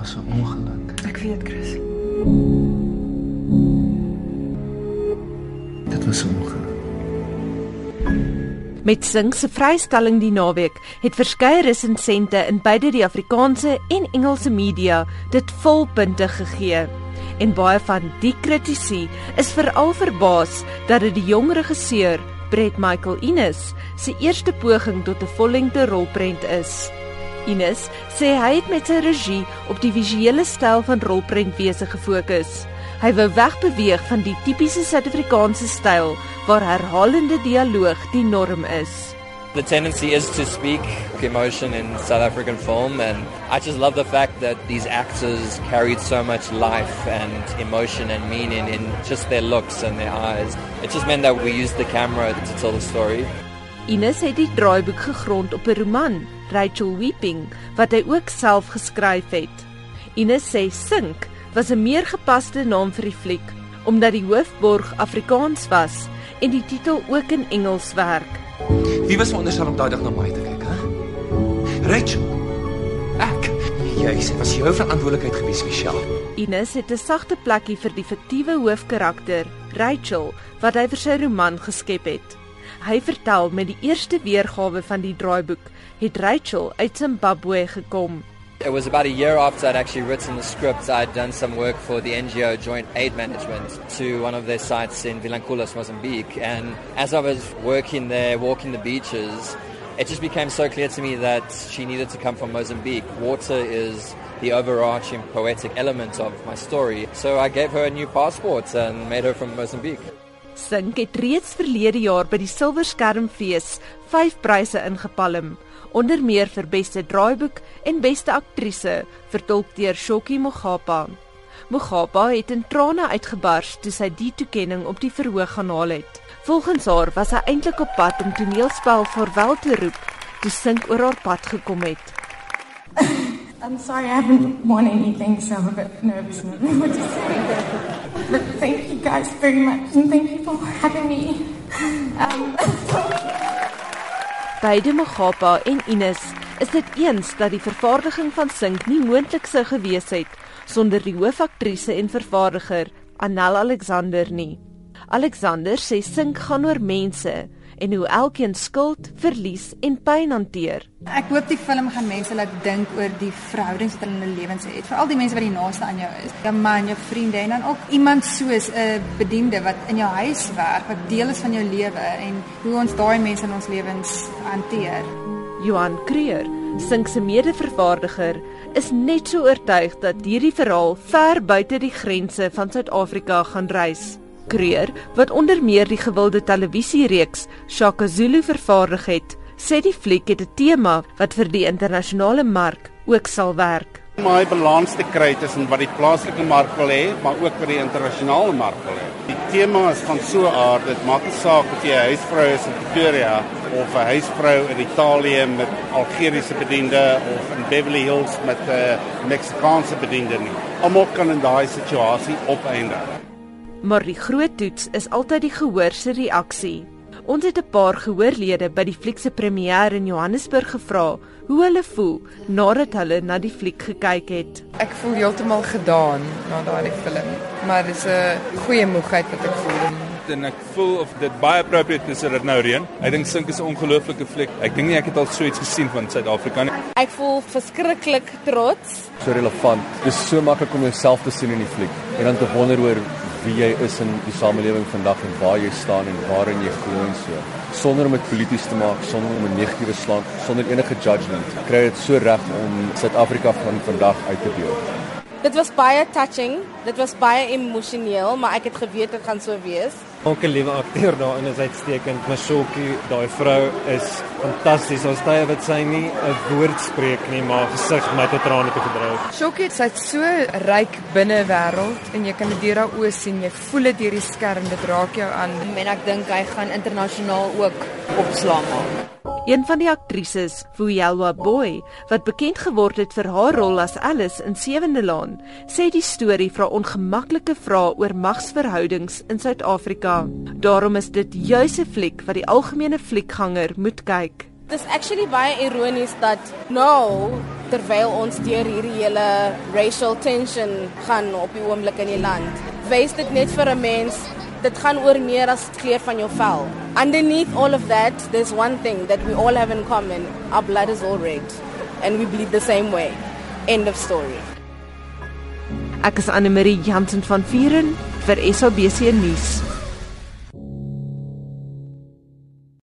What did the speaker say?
was 'n ongeluk. Ek weet, Chris. Dit was 'n ongeluk. Met Sing se vrystelling die naweek het verskeie resensente in beide die Afrikaanse en Engelse media dit volpunte gegee. En baie van die kritici is veral verbaas dat dit die jong regisseur Brett Michael Innes se eerste poging tot 'n vollengte rolprent is. Innes sê hy het met sy regie op die visuele styl van rolprentwese gefokus. Hy wou wegbeweeg van die tipiese Suid-Afrikaanse styl waar herhalende dialoog die norm is. The tendency is to speak emotion in South African film, and I just love the fact that these actors carried so much life and emotion and meaning in just their looks and their eyes. It just meant that we used the camera to tell the story. Ines het die draaiboek gegrond op 'n roman, Rachel Weeping, wat hy ook self geskryf het. Ines sê Sink was 'n meer gepaste naam vir die fliek omdat die hoofborg Afrikaans was en die titel ook in Engels werk. Wie was veronderstel om daai dag na my te kyk, hè? Rachel. Ek. Jy sê was jou verantwoordelikheid gewees, Michelle. Ines het 'n sagte plekkie vir die fiktiewe hoofkarakter, Rachel, wat hy vir sy roman geskep het. Hy vertel met die eerste weergawe van die draaiboek het Rachel uit Zimbabwe gekom. It was about a year after I'd actually written the script, I'd done some work for the NGO Joint Aid Management to one of their sites in Vilanculos, Mozambique. And as I was working there, walking the beaches, it just became so clear to me that she needed to come from Mozambique. Water is the overarching poetic element of my story. So I gave her a new passport and made her from Mozambique. Sink het reeds verlede jaar by die Silwer Skermfees 5 pryse ingepalm, onder meer vir beste draaiboek en beste aktrise, vertolk deur Shokkie Mogapa. Mogapa het in trane uitgebars toe sy die toekenning op die verhoog gaan haal het. Volgens haar was sy eintlik op pad om toneelspel vaarwel te roep, toe Sink oor haar pad gekom het. I'm sorry, I haven't won anything, so I'm a bit nervous. what to say. Thank you guys very much, and thank you for having me. Um, Beide Mogapa en Ines is dit eens dat die vervaardiging van Sink nie moontlik sou gewees het sonder die hoofaktrise en vervaardiger Anel Alexander nie. Alexander sê Sink gaan oor mense en hoe elkeen skuld, verlies en pyn hanteer. Ek hoop die film gaan mense laat dink oor die verhoudings wat hulle in hulle lewens het. Veral die mense wat die naaste aan jou is. Jou man, jou vriende en dan ook iemand soos 'n bediende wat in jou huis werk, wat deel is van jou lewe en hoe ons daai mense in ons lewens hanteer. Johan Creer, Sink se mede-vervaardiger, is net so oortuig dat hierdie verhaal ver buite die grense van Suid-Afrika gaan reis. Creer, wat onder meer die gewilde televisiereeks Shaka Zulu vervaardig het, sê die fliek het 'n tema wat vir die internasionale mark ook sal werk. om hy balans te kry tussen wat die plaaslike mark wil hê, maar ook wat die internasionale mark wil hê. Die tema is van so 'n aard, dit maak nie saak of jy 'n huisvrou is in Pretoria of 'n huisvrou in Italië met Algeriese bediende of in Beverly Hills met 'n Meksikaanse bediende nie. Almal kan in daai situasie opeindig. Maar die groot toets is altyd die gehoor se reaksie. Ons het 'n paar gehoorlede by die fliek se premier in Johannesburg gevra hoe hulle voel nadat hulle na die fliek gekyk het. Ek voel heeltemal gedaan na daardie film, maar dis 'n goeie moegheid wat ek voel. en ek voel of dit baie appropriate is dat dit nou reën. Ek dink Sink is 'n ongelooflike fliek. Ek dink nie ek het al so iets gesien van Suid-Afrika nie. Ek voel verskriklik trots. So relevant. Dis so maklik om jouself te sien in die fliek en dan te wonder oor wie jy is in die samelewing vandag en waar jy staan en waarin jy glo en so. Sonder om dit polities te maak, sonder om 'n negatiewe slang, sonder enige judgement. Kry dit so reg om Suid-Afrika van vandag uit te beeld. Dit was baie touching, dit was baie emosioneel, maar ek het geweet dit gaan so wees. Elke liewe akteur daarin is uitstekend. Mashoki, daai vrou is fantasties. Ons tye wat sy nie 'n woord spreek nie, maar gesig my tot trane te gedryf. Shokkie, sy't so ryk binne wêreld en jy kan dit deur haar oë sien. Jy voel dit deur die skerm, dit raak jou aan. En ek dink hy gaan internasionaal ook opslaan maak. Een van die aktrises, Vuyelwa Boy, wat bekend geword het vir haar rol as Alice in Sewende Laan, sê die storie vra ongemaklike vrae oor magsverhoudings in Suid-Afrika. Daarom is dit juis 'n fliek wat die algemene fliekganger moet kyk. Dis actually baie ironies dat nou terwyl ons deur hierdie hele racial tension gaan op die oomblik in die land, wys dit net vir 'n mens dit gaan oor meer as kleur van jou vel. Underneath all of that, there's one thing that we all have in common. Our blood is all red and we bleed the same way. End of story. Ek is Anne Marie Jansen van Vieren vir SABC nuus.